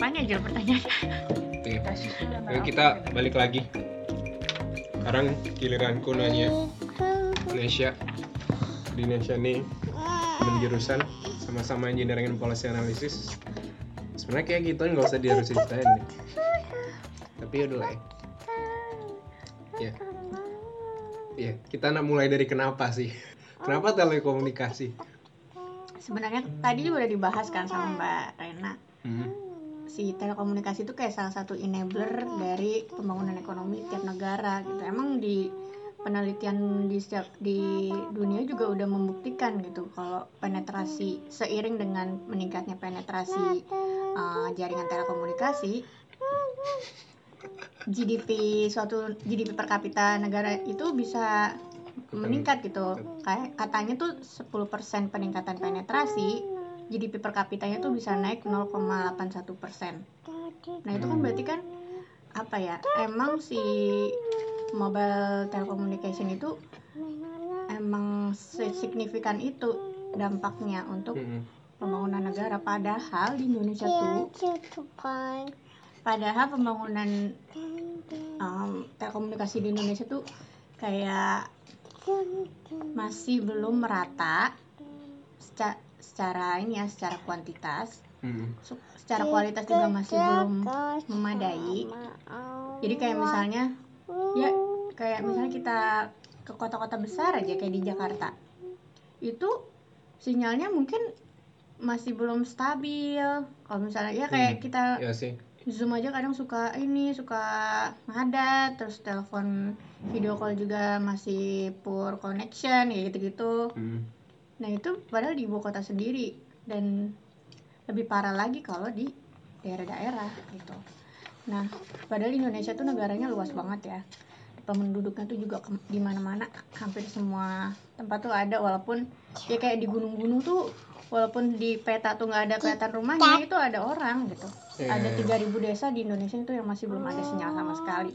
Apaan ya Jul pertanyaannya? Oke. Oke, kita balik lagi. Sekarang giliranku nanya Indonesia. Di Indonesia nih menjurusan sama-sama engineering and policy analysis. Sebenarnya kayak gitu nggak usah dia harus ceritain deh. Tapi ya udah lah ya. Ya. Ya, kita nak mulai dari kenapa sih? Kenapa telekomunikasi? Sebenarnya tadi udah dibahas kan sama Mbak Rena. Hmm. Si telekomunikasi itu kayak salah satu enabler dari pembangunan ekonomi tiap negara gitu. Emang di penelitian di setiap di dunia juga udah membuktikan gitu kalau penetrasi seiring dengan meningkatnya penetrasi uh, jaringan telekomunikasi GDP suatu GDP per kapita negara itu bisa meningkat gitu kayak katanya tuh 10% peningkatan penetrasi GDP per kapitanya tuh bisa naik 0,81 persen. Nah itu kan berarti kan apa ya emang si mobile telecommunication itu emang signifikan itu dampaknya untuk Hmm. pembangunan negara. Padahal di Indonesia tuh padahal pembangunan um, telekomunikasi di Indonesia tuh kayak masih belum merata secara, ini ya secara kuantitas Hmm. Secara kualitas juga masih belum memadai jadi kayak misalnya ya kayak misalnya kita ke kota-kota besar aja kayak di Jakarta itu sinyalnya mungkin masih belum stabil kalau misalnya ya kayak Hmm. kita Ya sih. zoom aja kadang suka ini suka ngadat terus telepon video call juga masih poor connection ya gitu-gitu Hmm. Nah itu padahal di ibu kota sendiri. Dan lebih parah lagi kalau di daerah-daerah gitu. Nah padahal Indonesia tuh negaranya luas banget ya. Penduduknya tuh juga ke- di mana-mana. Hampir semua tempat tuh ada walaupun ya kayak di gunung-gunung tuh walaupun di peta tuh nggak ada kelihatan rumahnya itu ada orang gitu. Iya, ada iya, iya. 3000 desa di Indonesia itu yang masih belum ada sinyal sama sekali.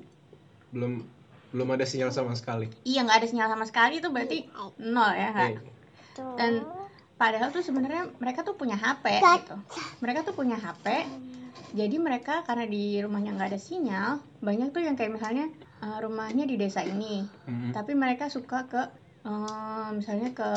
Belum belum ada sinyal sama sekali. iya nggak ada sinyal sama sekali itu berarti nol ya Kak? Eh, dan padahal tuh sebenarnya mereka tuh punya HP gitu. mereka tuh punya HP jadi mereka karena di rumahnya nggak ada sinyal banyak tuh yang kayak misalnya eh, rumahnya di desa ini. Hmm. tapi mereka suka ke eh, misalnya ke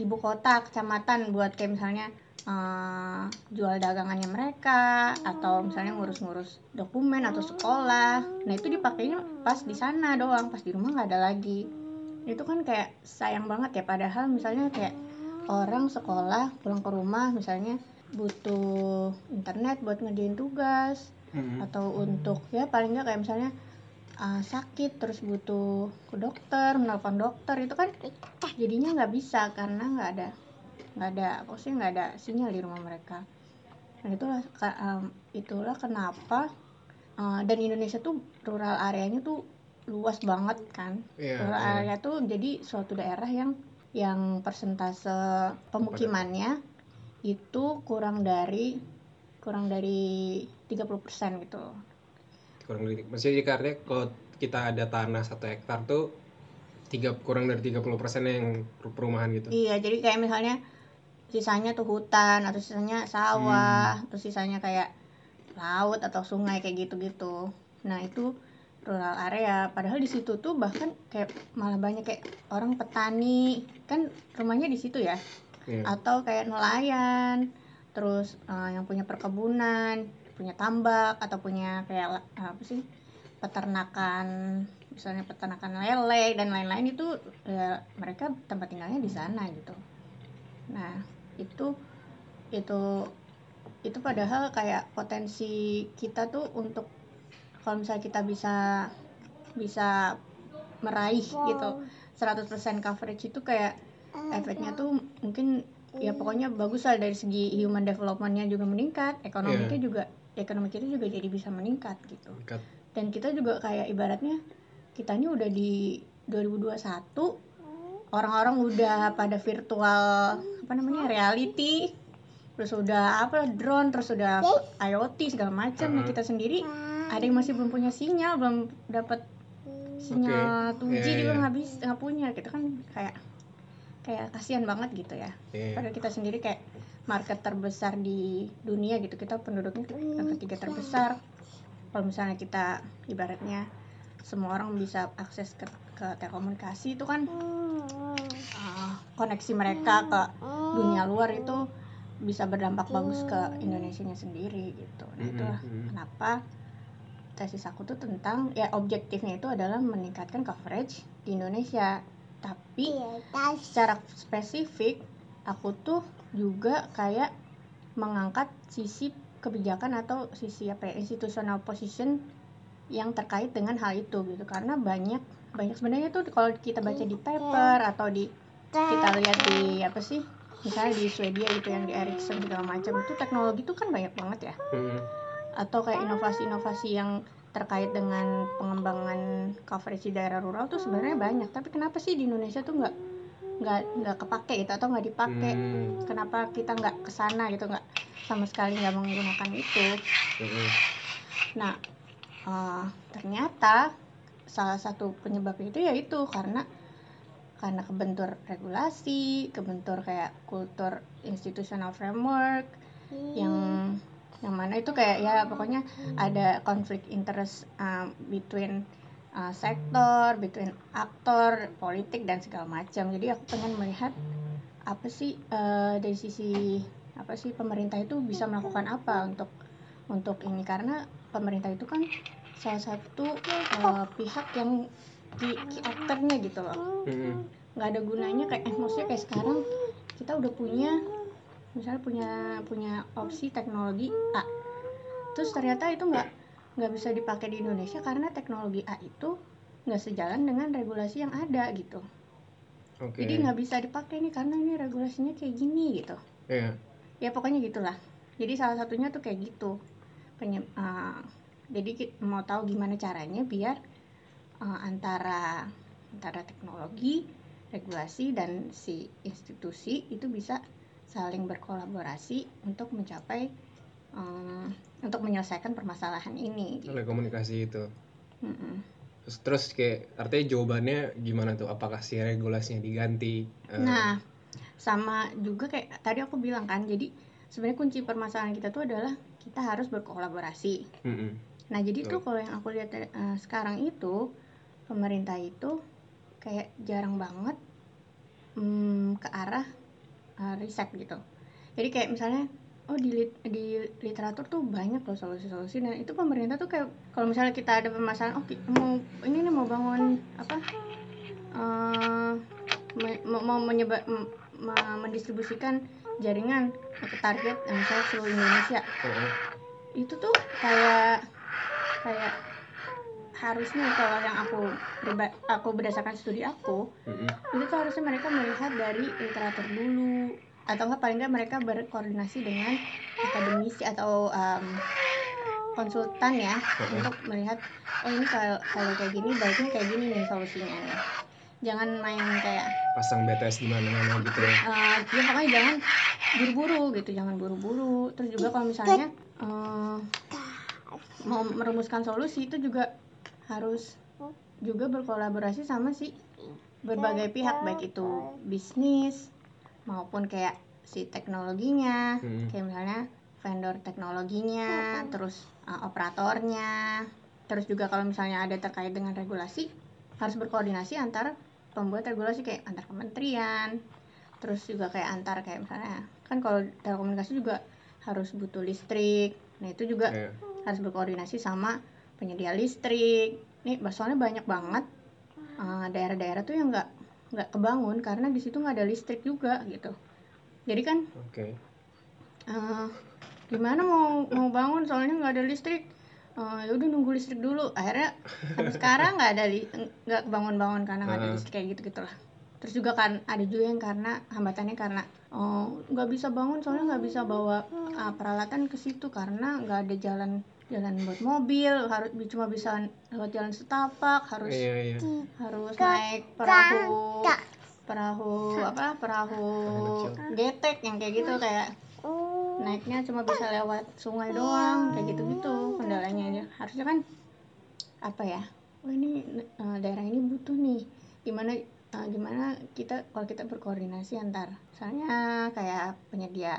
ibu kota kecamatan buat kayak misalnya eh, jual dagangannya mereka atau misalnya ngurus-ngurus dokumen atau sekolah. Nah itu dipakainya pas di sana doang pas di rumah nggak ada lagi itu kan kayak sayang banget ya padahal misalnya kayak orang sekolah pulang ke rumah misalnya butuh internet buat ngerjain tugas Hmm. atau untuk ya paling nggak kayak misalnya uh, sakit terus butuh ke dokter menelpon dokter itu kan jadinya nggak bisa karena nggak ada nggak ada maksudnya nggak ada sinyal di rumah mereka nah itulah um, itulah kenapa uh, dan Indonesia tuh rural areanya tuh luas banget kan Iya, rural iya. area tuh jadi suatu daerah yang yang persentase pemukimannya itu kurang dari kurang dari 30% gitu kurang dari maksudnya artinya kalau kita ada tanah satu hektar tuh tiga kurang dari 30% yang per- perumahan gitu. Iya, jadi kayak misalnya sisanya tuh hutan atau sisanya sawah, Hmm. terus sisanya kayak laut atau sungai kayak gitu-gitu. Nah, itu rural area. Padahal di situ tuh bahkan kayak malah banyak kayak orang petani, kan rumahnya di situ ya. Iya. Atau kayak nelayan, terus eh, yang punya perkebunan, punya tambak atau punya kayak apa sih? peternakan misalnya peternakan lele dan lain-lain itu ya, mereka tempat tinggalnya di sana gitu nah itu itu itu padahal kayak potensi kita tuh untuk kalau misalnya kita bisa bisa meraih gitu 100% coverage itu kayak efeknya tuh mungkin ya pokoknya bagus lah dari segi human developmentnya juga meningkat ekonominya Iya. juga ekonomi kita juga jadi bisa meningkat gitu Dekat. dan kita juga kayak ibaratnya kita ini udah di 2021 orang-orang udah pada virtual apa namanya reality terus udah apa drone terus udah IoT segala macam nah Mhm. kita sendiri ada yang masih belum punya sinyal belum dapat sinyal Oke. 2G Iya, juga iya. nggak bisa nggak punya kita kan kayak kayak kasihan banget gitu ya Iya. padahal kita sendiri kayak market terbesar di dunia gitu kita penduduknya ketiga terbesar kalau misalnya kita ibaratnya semua orang bisa akses ke, ke telekomunikasi itu kan uh, koneksi mereka ke dunia luar itu bisa berdampak bagus ke Indonesia sendiri gitu. Nah, itulah mm. kenapa tesis aku tuh tentang ya objektifnya itu adalah meningkatkan coverage di Indonesia. Tapi secara spesifik aku tuh juga kayak mengangkat sisi kebijakan atau sisi apa ya institutional position yang terkait dengan hal itu gitu. Karena banyak banyak sebenarnya tuh kalau kita baca di paper atau di kita lihat di apa sih misalnya di Swedia gitu yang di Ericsson segala macam itu teknologi itu kan banyak banget ya. Atau kayak inovasi-inovasi yang terkait dengan pengembangan coverage di daerah rural tuh sebenarnya banyak tapi kenapa sih di Indonesia tuh nggak nggak nggak kepake gitu atau nggak dipakai Hmm. kenapa kita nggak ke sana gitu nggak sama sekali nggak menggunakan itu Mm-mm. nah eh, ternyata salah satu penyebabnya itu yaitu karena karena kebentur regulasi kebentur kayak kultur institutional framework yang yang mana itu kayak ya pokoknya ada konflik interest um, between uh, sektor, between aktor, politik dan segala macam. Jadi aku pengen melihat apa sih uh, dari sisi apa sih pemerintah itu bisa melakukan apa untuk untuk ini. Karena pemerintah itu kan salah satu uh, pihak yang key actornya gitu loh. Nggak ada gunanya kayak eh, maksudnya kayak sekarang kita udah punya misalnya punya punya opsi teknologi A. Terus ternyata itu nggak nggak bisa dipakai di Indonesia karena teknologi A itu nggak sejalan dengan regulasi yang ada gitu. Oke. jadi nggak bisa dipakai nih karena ini regulasinya kayak gini gitu. Iya. ya pokoknya gitulah. Jadi salah satunya tuh kayak gitu. Penye- eh, jadi mau tahu gimana caranya biar eh, antara antara teknologi regulasi dan si institusi itu bisa saling berkolaborasi untuk mencapai eh, untuk menyelesaikan permasalahan ini gitu. Oleh komunikasi itu. Mm-mm. Terus, terus kayak artinya jawabannya gimana tuh? Apakah si regulasinya diganti? Eh, Nah, sama juga kayak tadi aku bilang kan, jadi sebenarnya kunci permasalahan kita tuh adalah kita harus berkolaborasi. mm-mm. Nah, jadi tuh kalau yang aku lihat eh, sekarang itu pemerintah itu kayak jarang banget mm, ke arah eh, riset gitu. Jadi kayak misalnya oh di lit- di literatur tuh banyak loh solusi-solusi dan itu pemerintah tuh kayak kalau misalnya kita ada permasalahan oh mau ini nih mau bangun apa me- mau, menyebar me- mendistribusikan jaringan ke target eh, misalnya seluruh Indonesia Heeh. itu tuh kayak kayak harusnya kalau yang aku priba- aku berdasarkan studi aku Mm-mm. itu tuh harusnya mereka melihat dari literatur dulu atau paling enggak mereka berkoordinasi dengan akademisi atau em, konsultan ya Heeh. untuk melihat oh ini kalau kalau kayak gini baiknya kayak gini nih solusinya nih jangan main kayak Pasang BTS di mana-mana gitu ya. eh, ya pokoknya jangan buru-buru gitu jangan buru-buru terus juga kalau misalnya eh, mau merumuskan solusi itu juga harus juga berkolaborasi sama si berbagai pihak baik itu bisnis maupun kayak si teknologinya Mm. kayak misalnya vendor teknologinya terus uh, operatornya terus juga kalau misalnya ada terkait dengan regulasi harus berkoordinasi antar pembuat regulasi kayak antar kementerian terus juga kayak antar kayak misalnya kan kalau telekomunikasi juga harus butuh listrik nah itu juga Iya. harus berkoordinasi sama penyedia listrik. Nih soalnya banyak banget. Uh, daerah-daerah tuh yang nggak nggak kebangun karena di situ nggak ada listrik juga gitu. Jadi kan Oke. eh, gimana mau mau bangun soalnya nggak ada listrik? Eh, ya udah nunggu listrik dulu. Akhirnya sampai sekarang nggak ada nggak bangun-bangun karena nggak ada listrik kayak gitu gitulah. Terus juga kan ada juga yang karena hambatannya karena oh, nggak bisa bangun soalnya nggak bisa bawa ah, peralatan ke situ karena nggak ada jalan jalan buat mobil harus cuma bisa lewat jalan setapak harus Iya iya. harus naik perahu perahu apa perahu getek yang kayak gitu kayak naiknya cuma bisa lewat sungai doang kayak gitu gitu kendalanya aja. Harusnya kan apa ya oh ini eh, daerah ini butuh nih. Gimana uh, gimana kita kalau kita berkoordinasi antar. Misalnya kayak penyedia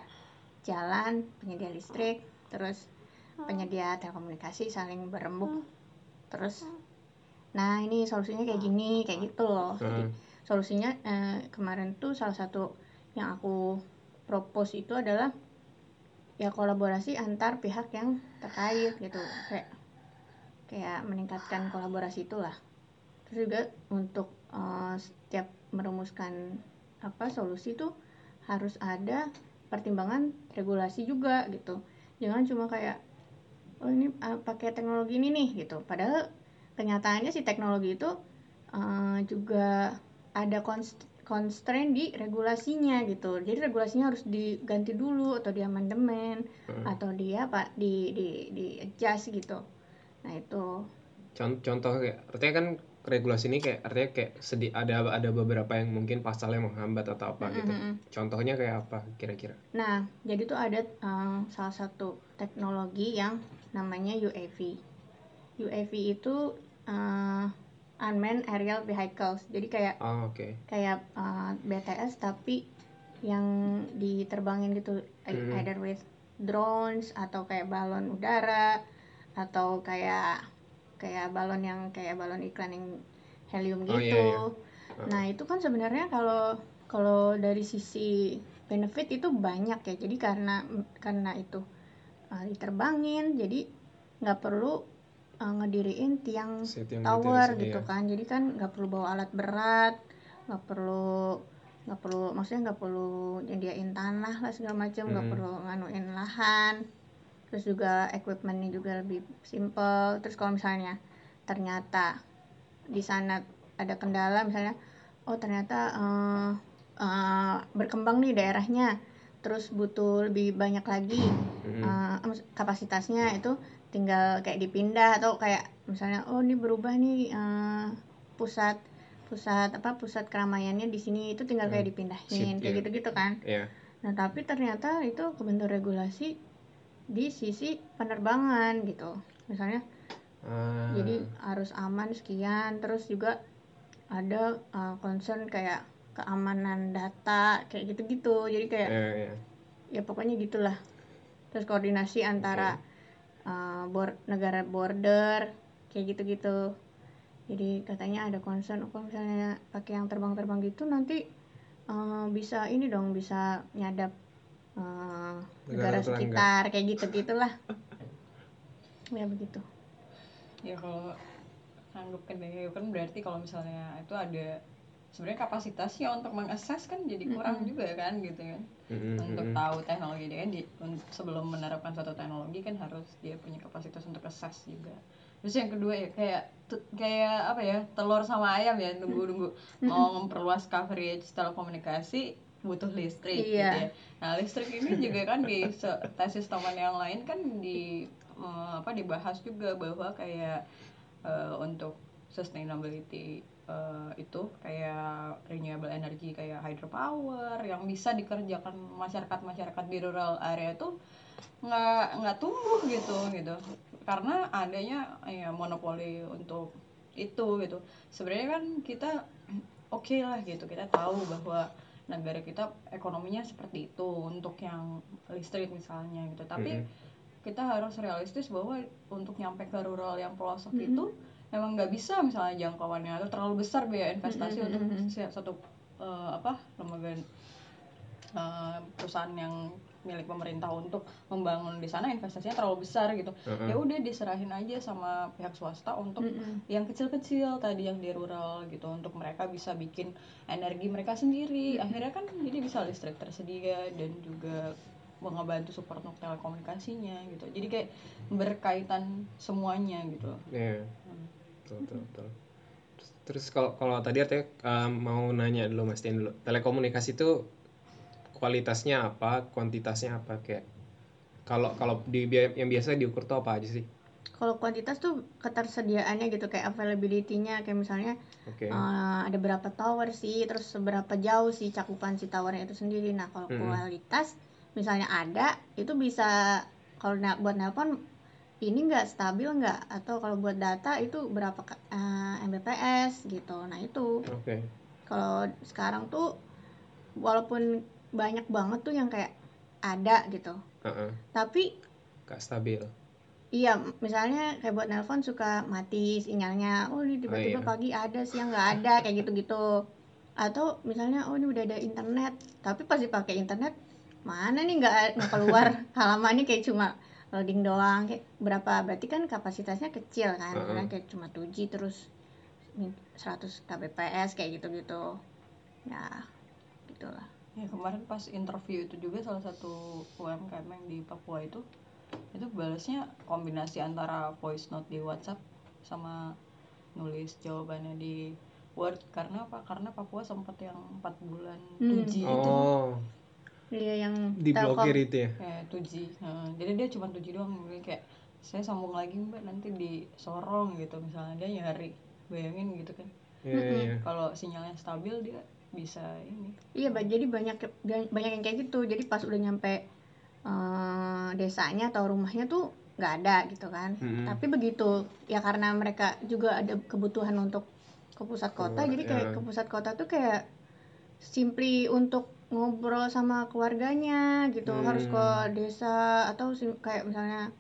jalan penyedia listrik terus penyedia telekomunikasi saling berembuk. Terus nah ini solusinya kayak gini kayak gitu loh. Jadi Hmm. solusinya eh, kemarin tuh salah satu yang aku propose itu adalah ya kolaborasi antar pihak yang terkait gitu. Kayak kayak meningkatkan kolaborasi itulah. Terus juga untuk eh, setiap merumuskan apa solusi tuh harus ada pertimbangan regulasi juga gitu. Jangan cuma kayak oh ini eh, pakai teknologi ini nih gitu. Padahal kenyataannya si teknologi itu eh, juga ada const- constraint di regulasinya gitu. Jadi regulasinya harus diganti dulu atau di amandemen Hmm. atau dia apa di di di adjust gitu. Nah itu. Con- contoh kayak artinya kan regulasi ini kayak artinya kayak sedi ada ada beberapa yang mungkin pasalnya menghambat atau apa gitu. Mm-mm. contohnya kayak apa kira-kira? Nah, jadi tuh ada eh, salah satu teknologi yang namanya UAV. UAV itu eh, unmanned aerial vehicles. Jadi kayak oh oke kayak eh, BTS tapi yang diterbangin gitu Hmm. either with drones atau kayak balon udara atau kayak kayak balon yang kayak balon iklan yang helium Oh, gitu. iya, iya. Nah, itu kan sebenarnya kalau kalau dari sisi benefit itu banyak ya. Jadi karena karena itu uh, diterbangin jadi nggak perlu uh, ngediriin tiang Si tiang tower gitu, gitu iya. kan. Jadi kan nggak perlu bawa alat berat, nggak perlu nggak perlu maksudnya nggak perlu nyediain tanah lah segala macam, nggak Hmm. perlu nganuin lahan. Terus juga equipmentnya juga lebih simple. Terus kalau misalnya ternyata di sana ada kendala misalnya oh ternyata eh, eh, berkembang nih daerahnya terus butuh lebih banyak lagi eh, maksud- kapasitasnya itu tinggal kayak dipindah atau kayak misalnya oh ini berubah nih eh, pusat pusat apa pusat keramaiannya di sini itu tinggal kayak Hmm. dipindahin Sip, kayak iya. gitu-gitu kan Iya. nah tapi ternyata itu kebentuk regulasi di sisi penerbangan gitu misalnya Ah, jadi harus aman sekian terus juga ada uh, concern kayak keamanan data kayak gitu-gitu. Jadi kayak iya, iya. ya pokoknya gitulah. Terus koordinasi antara uh, bor- negara border kayak gitu-gitu. Jadi katanya ada concern oh, kalau misalnya pakai yang terbang-terbang gitu nanti uh, bisa ini dong bisa nyadap uh, Negara negara sekitar kayak gitu gitulah ya begitu. Ya kalau anggap kendali kan berarti kalau misalnya itu ada sebenarnya kapasitasnya untuk mengakses kan jadi kurang Mm-mm. juga kan gitu kan Mm-mm, untuk mm-mm. tahu teknologi dia kan di, un- sebelum menerapkan suatu teknologi kan harus dia punya kapasitas untuk akses juga terus yang kedua ya kayak kayak apa ya telur sama ayam ya nunggu nunggu mau memperluas coverage telekomunikasi butuh listrik gitu Iya. ya nah listrik ini juga kan di se- tesis teman yang lain kan di eh, apa dibahas juga bahwa kayak eh, untuk sustainability eh, itu kayak renewable energy kayak hydropower yang bisa dikerjakan masyarakat masyarakat di rural area itu nggak nggak tumbuh gitu gitu karena adanya ya monopoli untuk itu gitu sebenarnya kan kita oke lah gitu kita tahu bahwa negara kita ekonominya seperti itu untuk yang listrik misalnya gitu tapi Mm-mm. kita harus realistis bahwa untuk nyampe ke rural yang pelosok Mm-mm. itu emang nggak bisa misalnya jangkauannya atau terlalu besar biaya investasi Mm-mm, untuk satu eh, apa lembaga eh, perusahaan yang milik pemerintah untuk membangun di sana investasinya terlalu besar gitu Heeh. ya udah diserahin aja sama pihak swasta untuk Mm-mm. yang kecil-kecil tadi yang di rural gitu untuk mereka bisa bikin energi mereka sendiri akhirnya kan jadi bisa listrik tersedia dan juga ngebantu support untuk telekomunikasinya gitu jadi kayak berkaitan semuanya gitu Iya. Hmm. Betul, betul, betul. Terus, terus kalau kalau tadi artinya eh, mau nanya dulu Mas Tian dulu. Telekomunikasi itu kualitasnya apa, kuantitasnya apa kayak kalau kalau di yang biasa diukur tuh apa aja sih? Kalau kuantitas tuh ketersediaannya gitu kayak availability-nya kayak misalnya Oke. eh, ada berapa tower sih, terus seberapa jauh sih cakupan si towernya itu sendiri. Nah, kalau Mm-mm. kualitas misalnya ada itu bisa kalau na- buat nelpon ini nggak stabil nggak atau kalau buat data itu berapa eh, Mbps gitu. Nah, itu. Oke. kalau sekarang tuh walaupun banyak banget tuh yang kayak ada gitu Heeh. tapi Gak stabil. Iya, misalnya kayak buat nelpon suka mati sinyalnya. Oh, ini tiba-tiba iya. pagi ada, siang nggak ada, kayak gitu-gitu. Atau misalnya, oh ini udah ada internet, tapi pas dipakai internet, mana nih nggak nggak keluar halamannya kayak cuma loading doang. Kayak berapa? Berarti kan kapasitasnya kecil kan, Heeh. misalnya kayak cuma 2G terus 100 kbps kayak gitu-gitu. Ya, gitulah. Ya kemarin pas interview itu juga salah satu UMKM yang di Papua itu itu balasnya kombinasi antara voice note di WhatsApp sama nulis jawabannya di Word karena apa? Karena Papua sempat yang empat bulan Hmm. 2G itu Oh, Iya yang diblokir Telkom. itu ya. kayak 2G. Nah, jadi dia cuma 2G doang Jadi kayak saya sambung lagi mbak nanti di Sorong gitu misalnya dia nyari bayangin gitu kan Iya, iya, iya. kalau sinyalnya stabil dia bisa ini Iya, Ba. jadi banyak banyak yang kayak gitu. Jadi pas udah nyampe eh, desanya atau rumahnya tuh nggak ada gitu kan. Mm-mm. Tapi begitu ya karena mereka juga ada kebutuhan untuk ke pusat kota, Keluar, jadi kayak ya. ke pusat kota tuh kayak simply untuk ngobrol sama keluarganya gitu. Hmm. Harus ke desa atau kayak misalnya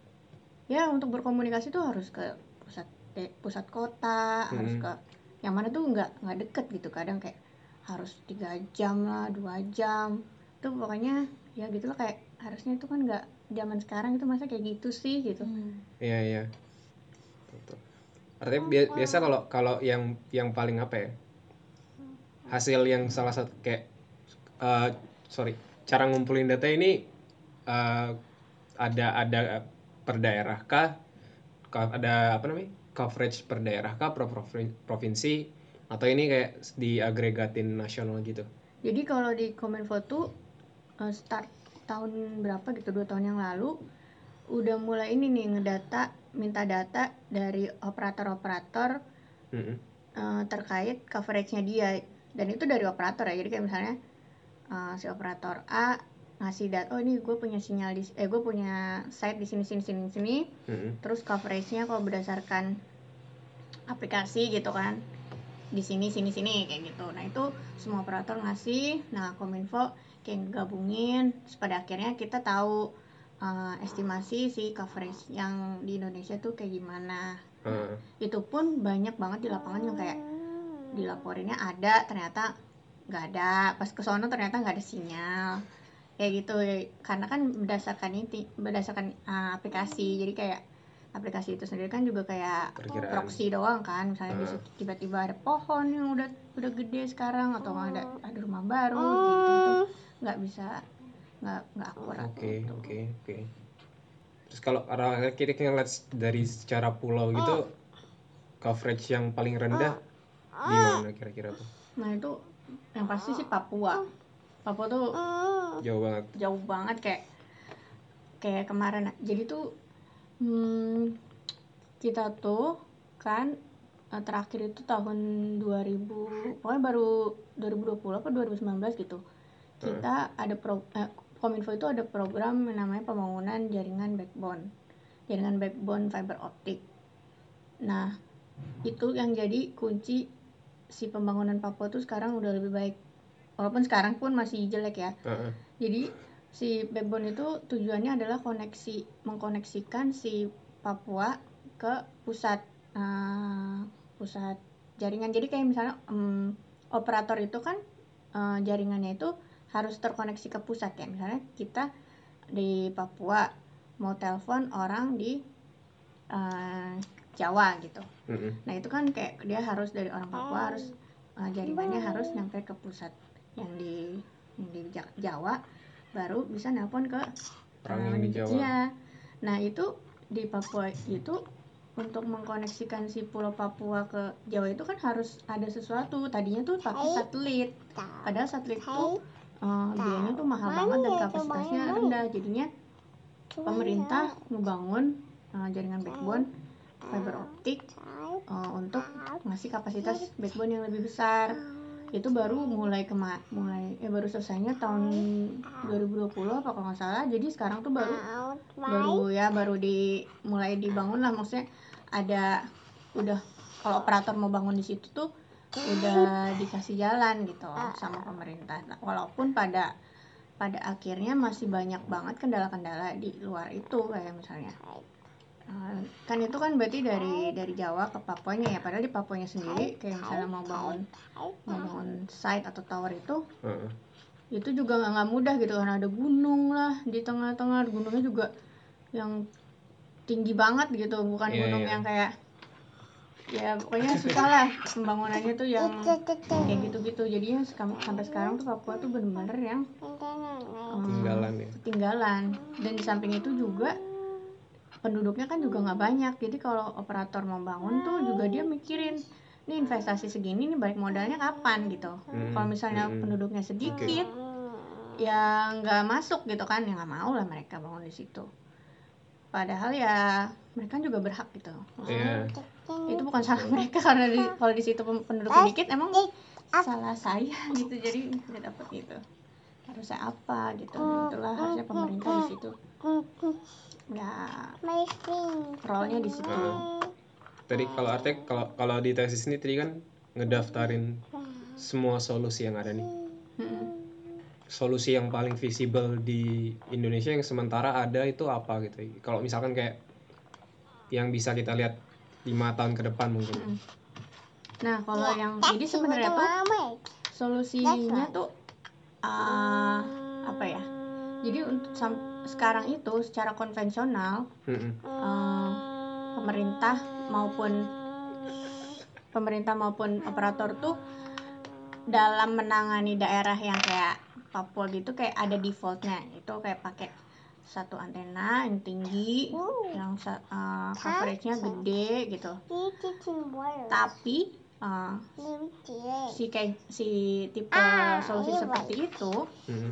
ya untuk berkomunikasi tuh harus ke pusat de- pusat kota, harus Hmm. ke yang mana tuh nggak nggak deket gitu kadang kayak harus tiga jam lah dua jam tuh pokoknya ya gitulah kayak harusnya itu kan nggak zaman sekarang itu masa kayak gitu sih gitu Iya iya. Betul. Artinya bia- biasa kalau kalau yang yang paling apa ya? Hasil yang salah satu kayak eh, sorry cara ngumpulin data ini eh, ada ada per daerah kah? Ka- Ada apa namanya? Coverage per daerah kah? Per provin- provinsi? Atau ini kayak diagregatin nasional gitu? jadi kalau di Kominfo tuh eh, start tahun berapa gitu dua tahun yang lalu udah mulai ini nih ngedata minta data dari operator-operator Mm-mm. eh, terkait coveragenya dia dan itu dari operator ya jadi kayak misalnya eh, si operator A ngasih data oh ini gue punya sinyal di eh gue punya site di sini sini sini sini. Mm-mm. terus coveragenya kalau berdasarkan aplikasi gitu kan. Di sini sini sini kayak gitu. Nah itu semua operator ngasih. Nah kominfo kayak gabungin. Terus pada akhirnya kita tahu eh, estimasi si coverage yang di Indonesia tuh kayak gimana. Ah, itu pun banyak banget di lapangan yang kayak dilaporinnya ada ternyata nggak ada. Pas ke sono ternyata nggak ada sinyal. Kayak gitu. Karena kan berdasarkan ini berdasarkan uh, aplikasi. Jadi kayak aplikasi itu sendiri kan juga kayak Perkiraan. proxy doang kan. Misalnya di situ tiba-tiba ada pohon yang udah udah gede sekarang atau ada ada rumah baru kayak gitu. Gitu nggak bisa nggak nggak akurat. Oke, gitu. oke, oke. Terus kalau kalau kita ngeliat dari secara pulau gitu, coverage yang paling rendah gimana kira-kira tuh? nah itu yang pasti sih Papua. Papua tuh Jauh banget. jauh banget kayak kayak kemarin. Jadi tuh hmm, kita tuh kan eh, terakhir itu tahun 2000 pokoknya baru 2020 apa 2019 gitu. Kita ada pro eh, Kominfo itu ada program namanya pembangunan jaringan backbone. Jaringan backbone fiber optik. Nah itu yang jadi kunci si pembangunan Papua tuh sekarang udah lebih baik walaupun sekarang pun masih jelek ya Heeh. jadi si backbone itu tujuannya adalah koneksi mengkoneksikan si Papua ke pusat eh, pusat jaringan. Jadi kayak misalnya em, operator itu kan eh, jaringannya itu harus terkoneksi ke pusat ya. Misalnya kita di Papua mau telepon orang di eh, Jawa gitu. Mm-mm. Nah itu kan kayak dia harus dari orang Papua harus uh, jaringannya harus nyampe ke pusat yang di yang di Ja- Jawa baru bisa nelpon ke Orang uh, yang di Jawa. Iya. Nah itu di Papua itu untuk mengkoneksikan si Pulau Papua ke Jawa itu kan harus ada sesuatu. Tadinya tuh pakai satelit. Padahal satelit tuh uh, biayanya tuh mahal banget dan kapasitasnya rendah. Jadinya pemerintah ngebangun uh, jaringan backbone fiber optik uh, untuk ngasih kapasitas backbone yang lebih besar. Itu baru mulai kema mulai eh baru selesainya tahun 2020 apa kalau nggak salah. Jadi sekarang tuh baru baru ya baru di mulai dibangun lah. Maksudnya ada udah kalau operator mau bangun di situ tuh udah dikasih jalan gitu sama pemerintah. Nah, walaupun pada pada akhirnya masih banyak banget kendala-kendala di luar itu kayak misalnya kan itu kan berarti dari dari Jawa ke Papuanya ya. Padahal di Papuanya sendiri kayak misalnya mau bangun mau bangun site atau tower itu Heeh. itu juga nggak nggak mudah gitu karena ada gunung lah di tengah-tengah. Gunungnya juga yang tinggi banget gitu. Bukan Iya, gunung iya. yang kayak ya pokoknya susah lah pembangunannya tuh yang kayak gitu-gitu. Jadinya sampai sekarang tuh Papua tuh bener-bener yang um, Ketinggalan ya. ketinggalan. Dan di samping itu juga penduduknya kan juga nggak banyak. Jadi kalau operator mau bangun tuh juga dia mikirin ini investasi segini nih balik modalnya kapan? gitu. Hmm, kalau misalnya hmm. penduduknya sedikit ya nggak masuk gitu kan. Ya nggak mau lah mereka bangun di situ. Padahal ya mereka juga berhak gitu. Iya. itu bukan salah mereka karena di, kalau di situ pem- penduduknya dikit emang salah saya gitu. Jadi nggak dapet gitu. Harusnya apa gitu. Itulah harusnya pemerintah di situ ya role-nya di situ Heeh. Tadi kalau Artek kalau kalau di tesis ini tadi kan ngedaftarin semua solusi yang ada nih. Mm-mm. Solusi yang paling visible di Indonesia yang sementara ada itu apa gitu. Kalau misalkan kayak yang bisa kita lihat lima tahun ke depan mungkin. Mm. nah kalau yang jadi sebenarnya tuh solusinya tuh uh, apa ya jadi untuk sam- sekarang itu secara konvensional eh, pemerintah maupun pemerintah maupun operator tuh dalam menangani daerah yang kayak Papua gitu kayak ada defaultnya. Itu kayak pakai satu antena yang tinggi yang eh, coveragenya gede gitu. Tapi eh, si kayak si tipe solusi seperti itu Mm-mm.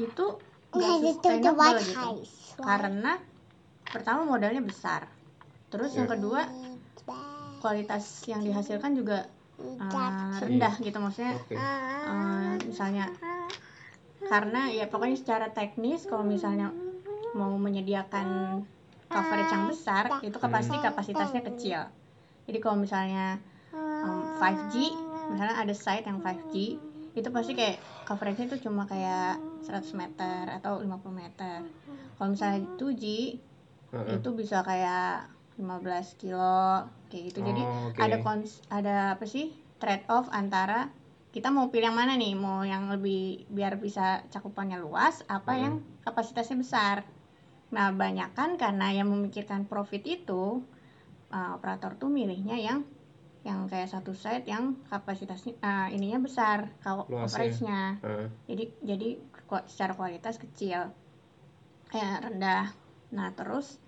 itu nggak sustainable gitu. karena pertama modalnya besar. Terus yang Iya. kedua kualitas yang dihasilkan juga uh, rendah gitu maksudnya. Oke. uh, misalnya karena ya pokoknya secara teknis kalau misalnya mau menyediakan coverage yang besar itu pasti kapasitasnya kecil. Jadi kalau misalnya um, 5G misalnya ada site yang 5G itu pasti kayak coveragenya itu cuma kayak 100 meter atau 50 meter kalau misalnya 2G Heeh. itu bisa kayak 15 kilo kayak gitu jadi Oh, oke. ada kons ada apa sih trade off antara kita mau pilih yang mana nih mau yang lebih biar bisa cakupannya luas apa Hmm. yang kapasitasnya besar nah banyak kan karena yang memikirkan profit itu uh, operator tuh milihnya yang yang kayak satu site yang kapasitasnya uh, ininya besar kalau coveragenya Heeh. jadi jadi secara kualitas kecil kayak rendah nah terus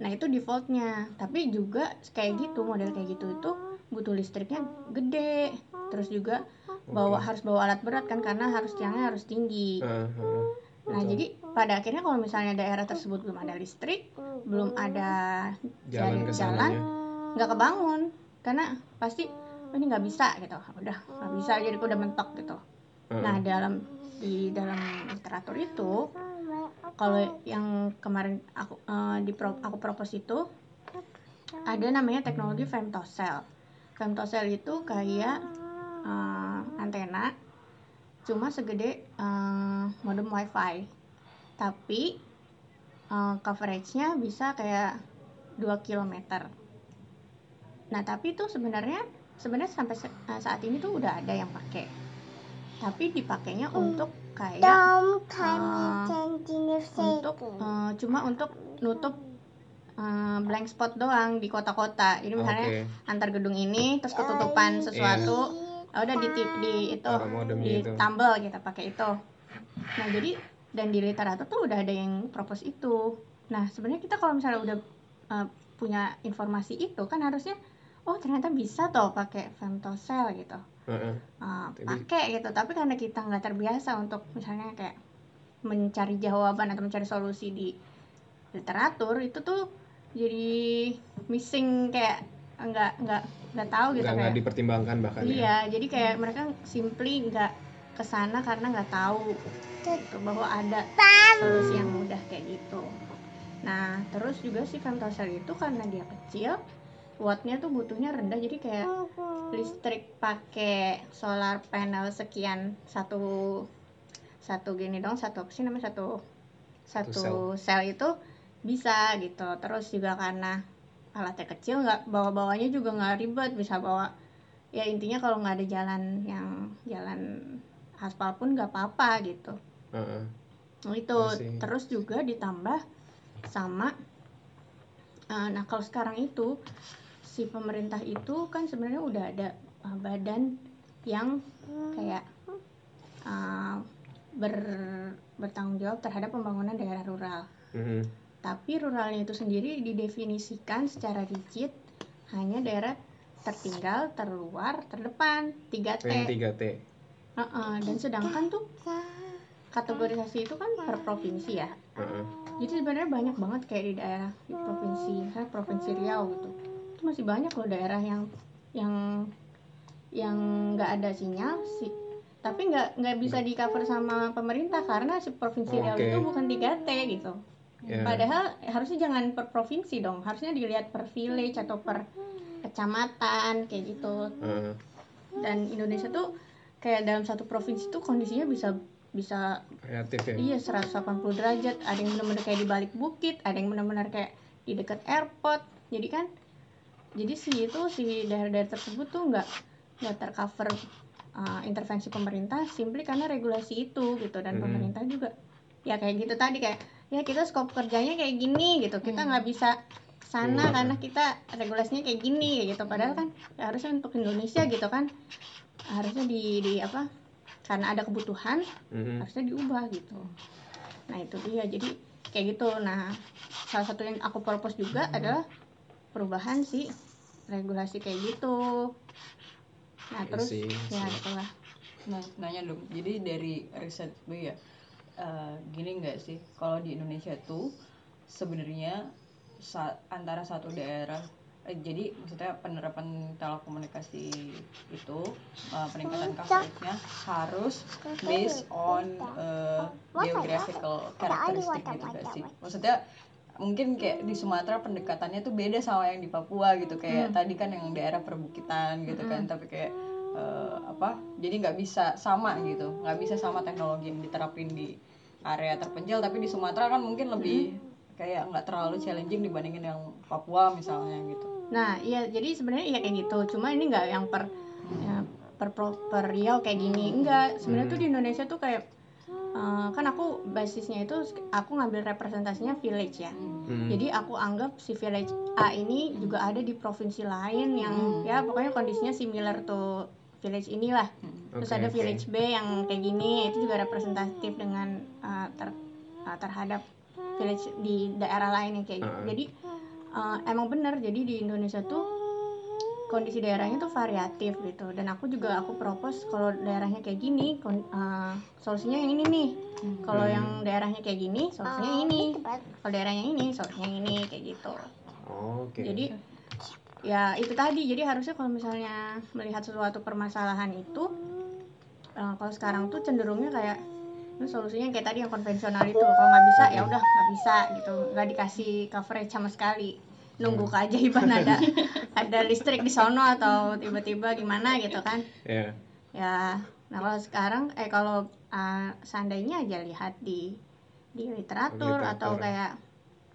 nah itu defaultnya tapi juga kayak gitu model kayak gitu itu butuh listriknya gede terus juga bawa Oke. harus bawa alat berat kan karena harus tiangnya harus tinggi Heeh, heeh. nah Betul. jadi pada akhirnya kalau misalnya daerah tersebut belum ada listrik belum ada jalan jalan sananya. nggak kebangun karena pasti "Oh, ini nggak bisa gitu udah nggak bisa jadi udah mentok gitu Heeh. Nah, dalam di dalam literatur itu kalau yang kemarin aku eh, di pro- aku propose itu ada namanya teknologi femtocell. Femtocell itu kayak eh, antena cuma segede eh, modem wifi. Tapi eh, coveragenya bisa kayak 2 km. Nah, tapi itu sebenarnya sebenarnya sampai eh, saat ini tuh udah ada yang pakai. Tapi dipakainya untuk kayak untuk eh, cuma untuk nutup eh, blank spot doang di kota-kota. Jadi misalnya Oke. antar gedung ini terus ketutupan sesuatu, ah, udah di di itu Taruh modemnya di itu. tambal kita pakai itu. Nah jadi dan di literatur tuh udah ada yang propose itu. Nah sebenarnya kita kalau misalnya udah eh, punya informasi itu kan harusnya oh ternyata bisa tuh pakai femtocell gitu Heeh. uh, pakai gitu tapi karena kita nggak terbiasa untuk misalnya kayak mencari jawaban atau mencari solusi di literatur itu tuh jadi missing kayak nggak nggak nggak tahu gitu nggak dipertimbangkan bahkan ya. iya jadi kayak mereka simply nggak ke sana karena nggak tahu gitu, bahwa ada solusi yang mudah kayak gitu nah terus juga si femtocell itu karena dia kecil wattnya tuh butuhnya rendah jadi kayak listrik pakai solar panel sekian satu satu gini dong satu apa sih namanya satu satu sel. itu bisa gitu. Terus juga karena alatnya kecil nggak bawa bawanya juga nggak ribet bisa bawa. Ya intinya kalau nggak ada jalan yang jalan aspal pun nggak apa-apa gitu. Heeh. Nah, itu. Masih. terus juga ditambah sama eh, nah kalau sekarang itu si pemerintah itu kan sebenarnya udah ada eh, badan yang kayak eh, ber bertanggung jawab terhadap pembangunan daerah rural Mhm. tapi ruralnya itu sendiri didefinisikan secara rigid hanya daerah tertinggal, terluar, terdepan, 3T. Yang 3T. Heeh, dan sedangkan tuh kategorisasi itu kan per provinsi ya. Heeh. Jadi sebenarnya banyak banget kayak di daerah di provinsi, misalnya provinsi Riau gitu. Itu masih banyak loh daerah yang yang yang nggak ada sinyal sih. Tapi nggak nggak bisa di cover sama pemerintah karena si provinsi Riau itu bukan 3T gitu. Ya. Padahal harusnya jangan per provinsi dong, harusnya dilihat per village atau per kecamatan kayak gitu. Heeh. Dan Indonesia tuh kayak dalam satu provinsi tuh kondisinya bisa bisa Kreatif ya. iya 180 derajat, ada yang benar-benar kayak di balik bukit, ada yang benar-benar kayak di dekat airport. Jadi kan jadi si itu si daerah-daerah tersebut tuh nggak nggak tercover uh, intervensi pemerintah simply karena regulasi itu gitu dan Hmm. pemerintah juga ya kayak gitu tadi kayak ya kita skop kerjanya kayak gini gitu kita Hmm. nggak bisa sana Keluar. karena kita regulasinya kayak gini gitu padahal kan ya harusnya untuk Indonesia gitu kan harusnya di di apa karena ada kebutuhan Mhm. harusnya diubah gitu nah itu dia jadi kayak gitu nah salah satu yang aku propose juga adalah perubahan sih regulasi kayak gitu nah Iya terus sih, ya sih. itulah Nah, nanya dong. Jadi dari riset gue ya, eh, gini nggak sih? Kalau di Indonesia tuh sebenarnya sa- antara satu daerah, eh, jadi maksudnya penerapan telekomunikasi itu eh, peningkatan coveragenya harus based on eh, geographical characteristic gitu nggak sih? Maksudnya mungkin kayak di Sumatera pendekatannya tuh beda sama yang di Papua gitu. Kayak tadi kan yang daerah perbukitan gitu kan tapi kayak eh, apa jadi nggak bisa sama gitu. Nggak bisa sama teknologi yang diterapin di area terpencil. Tapi di Sumatera kan mungkin lebih kayak nggak terlalu challenging dibandingin yang Papua misalnya gitu. Nah iya jadi sebenarnya iya kayak gitu. Cuma ini nggak yang per ya, per per Riau kayak gini. Enggak sebenarnya tuh di Indonesia tuh kayak eh, kan aku basisnya itu aku ngambil representasinya village ya Hmm. Jadi aku anggap si village A ini juga ada di provinsi lain yang ya pokoknya kondisinya similar tuh village inilah. Terus Oke, ada oke. village B yang kayak gini itu juga representatif dengan uh, ter- uh, terhadap village di daerah lain yang kayak gitu. Uh-uh. Jadi uh, emang bener jadi di Indonesia tuh kondisi daerahnya tuh variatif gitu. Dan aku juga aku propose kalau daerahnya kayak gini kon- uh, solusinya yang ini nih. Kalau Hmm. yang daerahnya kayak gini solusinya yang ini. Kalau daerahnya ini solusinya yang ini kayak gitu. Oke. jadi ya itu tadi. Jadi harusnya kalau misalnya melihat sesuatu permasalahan itu eh, kalau sekarang tuh cenderungnya kayak "Ini solusinya kayak tadi yang konvensional itu. Kalau nggak bisa ya udah nggak bisa gitu. Nggak dikasih coverage sama sekali nunggu keajaiban ada ada listrik di sono atau tiba-tiba gimana gitu kan ya. ya nah kalau sekarang eh kalau uh, seandainya aja lihat di di literatur, Literatur. atau kayak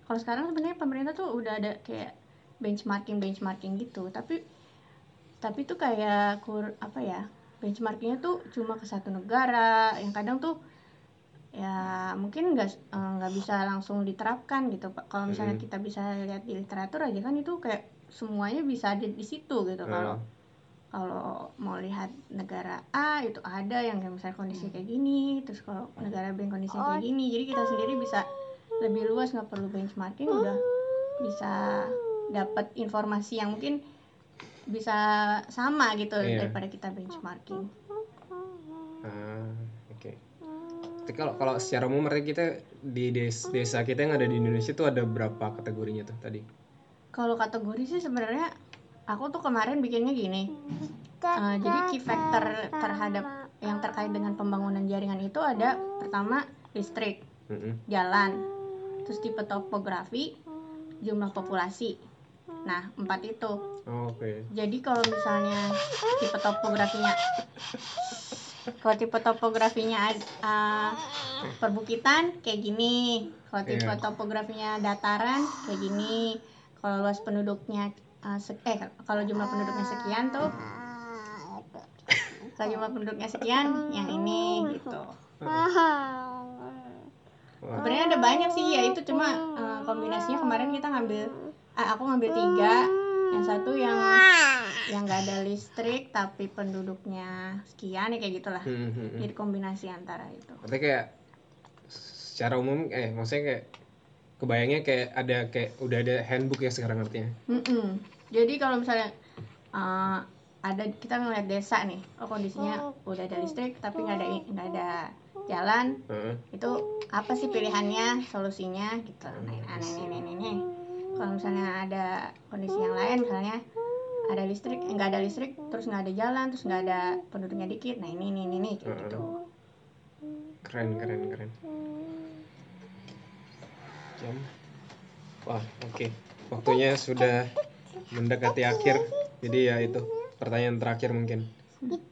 kalau sekarang sebenarnya pemerintah tuh udah ada kayak benchmarking benchmarking gitu tapi tapi tuh kayak kur apa ya benchmarkingnya tuh cuma ke satu negara yang kadang tuh ya mungkin nggak eh, nggak bisa langsung diterapkan gitu pak kalau misalnya Mhm. kita bisa lihat di literatur aja kan itu kayak semuanya bisa ada di situ gitu kalau Hmm. kalau mau lihat negara A itu ada yang kayak misalnya kondisi kayak gini terus kalau negara B kondisinya kayak gini jadi kita sendiri bisa lebih luas nggak perlu benchmarking udah bisa dapat informasi yang mungkin bisa sama gitu Iya. daripada kita benchmarking. Tapi kalau kalau secara umum berarti kita di des- desa kita yang ada di Indonesia tuh ada berapa kategorinya tuh tadi? kalau kategori sih sebenarnya aku tuh kemarin bikinnya gini Eh, jadi key factor terhadap yang terkait dengan pembangunan jaringan itu ada pertama listrik Mm-mm. jalan terus tipe topografi jumlah populasi Nah, empat itu. Oh, Oke. Jadi kalau misalnya tipe topografinya kalau tipe topografinya uh, perbukitan kayak gini, kalau tipe Iya. topografinya dataran kayak gini, kalau luas penduduknya uh, eh kalau jumlah penduduknya sekian tuh kalau jumlah penduduknya sekian yang ini gitu. Sebenarnya ada banyak sih ya itu cuma uh, kombinasinya kemarin kita ngambil ah, aku ngambil tiga yang satu yang yang nggak ada listrik tapi penduduknya sekian ya kayak gitulah hmm, hmm, hmm. jadi kombinasi antara itu Berarti kayak secara umum eh maksudnya kayak kebayangnya kayak ada kayak udah ada handbook ya sekarang artinya. Mm-mm. jadi kalau misalnya uh, ada kita ngeliat desa nih oh kondisinya udah ada listrik tapi nggak ada nggak ada jalan Heeh. itu apa sih pilihannya solusinya gitu nah ini ini ini ini kalau misalnya ada kondisi yang lain misalnya ada listrik eh, nggak ada listrik terus nggak ada jalan terus nggak ada penduduknya dikit nah ini ini ini, ini kayak gitu Keren keren keren. Jam. Wah oke. Waktunya sudah mendekati akhir. Jadi ya itu pertanyaan terakhir mungkin.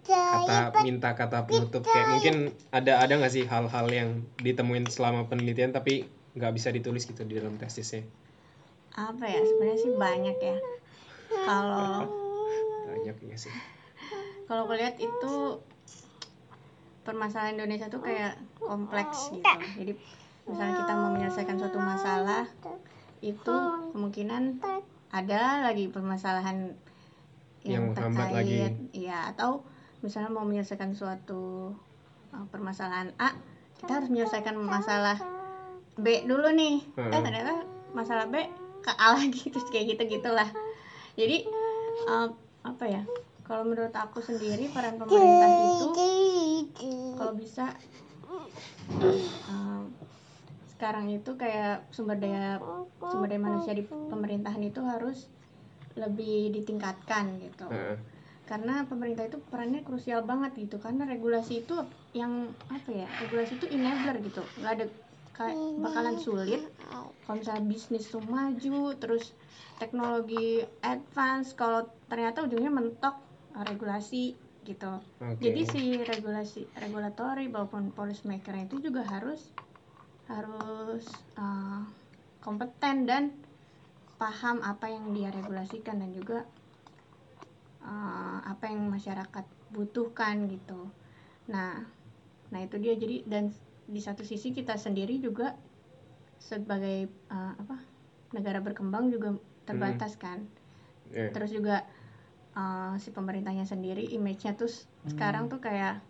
Kata minta kata penutup kayak mungkin ada ada nggak sih hal-hal yang ditemuin selama penelitian tapi nggak bisa ditulis gitu di dalam tesisnya. Apa ya sebenarnya sih banyak ya kalau Banyak nggak sih? kalau aku lihat itu permasalahan Indonesia tuh kayak kompleks gitu jadi misalnya kita mau menyelesaikan suatu masalah itu kemungkinan ada lagi permasalahan yang, Yang menghambat lagi. terkait ya atau misalnya mau menyelesaikan suatu uh, permasalahan A kita harus menyelesaikan masalah B dulu nih eh Hmm. ternyata masalah B ke A lagi terus kayak gitu gitulah jadi uh, apa ya kalau menurut aku sendiri peran pemerintah itu kalau bisa uh, sekarang itu kayak sumber daya sumber daya manusia di pemerintahan itu harus lebih ditingkatkan gitu. Heeh. karena pemerintah itu perannya krusial banget gitu karena regulasi itu yang apa ya regulasi itu enabler gitu. Nggak ada bakalan sulit kalau misalnya bisnis tuh maju terus teknologi advance kalau ternyata ujungnya mentok uh, regulasi gitu Oke. jadi si regulasi regulatori maupun policy maker itu juga harus harus uh, kompeten dan paham apa yang dia regulasikan dan juga uh, apa yang masyarakat butuhkan gitu. Nah, nah itu dia jadi dan di satu sisi kita sendiri juga sebagai uh, apa negara berkembang juga terbatas kan. Iya. Terus juga uh, si pemerintahnya sendiri image-nya tuh s- sekarang tuh kayak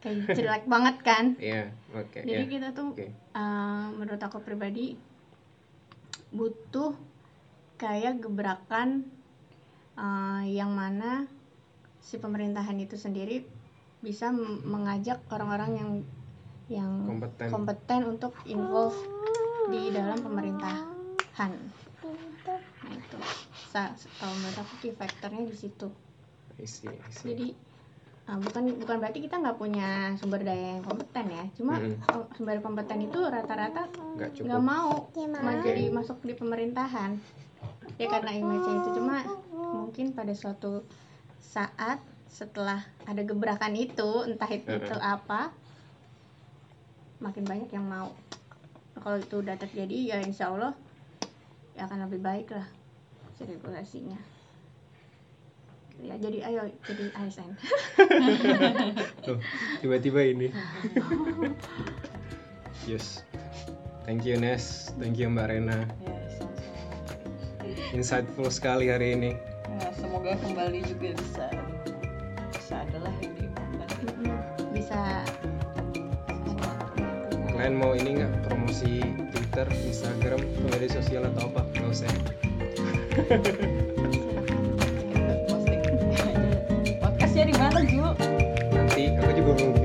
kayak jelek banget kan. Iya, oke. Jadi ya. kita tuh Oke. uh, menurut aku pribadi butuh kayak gebrakan uh, yang mana si pemerintahan itu sendiri bisa mengajak orang-orang yang yang Kompeten. kompeten untuk involve di dalam pemerintahan. Nah itu, Sa- kalau menurut aku key factornya di situ. I see, I see. Jadi uh, bukan bukan berarti kita nggak punya sumber daya yang kompeten ya. Cuma uh, sumber kompeten itu rata-rata nggak mau ma- Oke. jadi masuk di pemerintahan. Ya karena image itu cuma mungkin pada suatu saat setelah ada gebrakan itu entah itu, Mm-mm. itu apa makin banyak yang mau. Nah, kalau itu udah terjadi ya insya Allah ya akan lebih baik lah si regulasinya. Ya jadi ayo jadi ASN. Tuh, tiba-tiba ini. yes. Thank you Nes, thank you Mbak Rena. ya Insightful sekali hari ini. ya, semoga kembali juga bisa bisa adalah Mm-mm. Bisa Kalian mau ini nggak promosi Twitter, Instagram, media sosial atau apa? Nggak usah. ya? podcastnya di mana Ju Nanti aku juga belum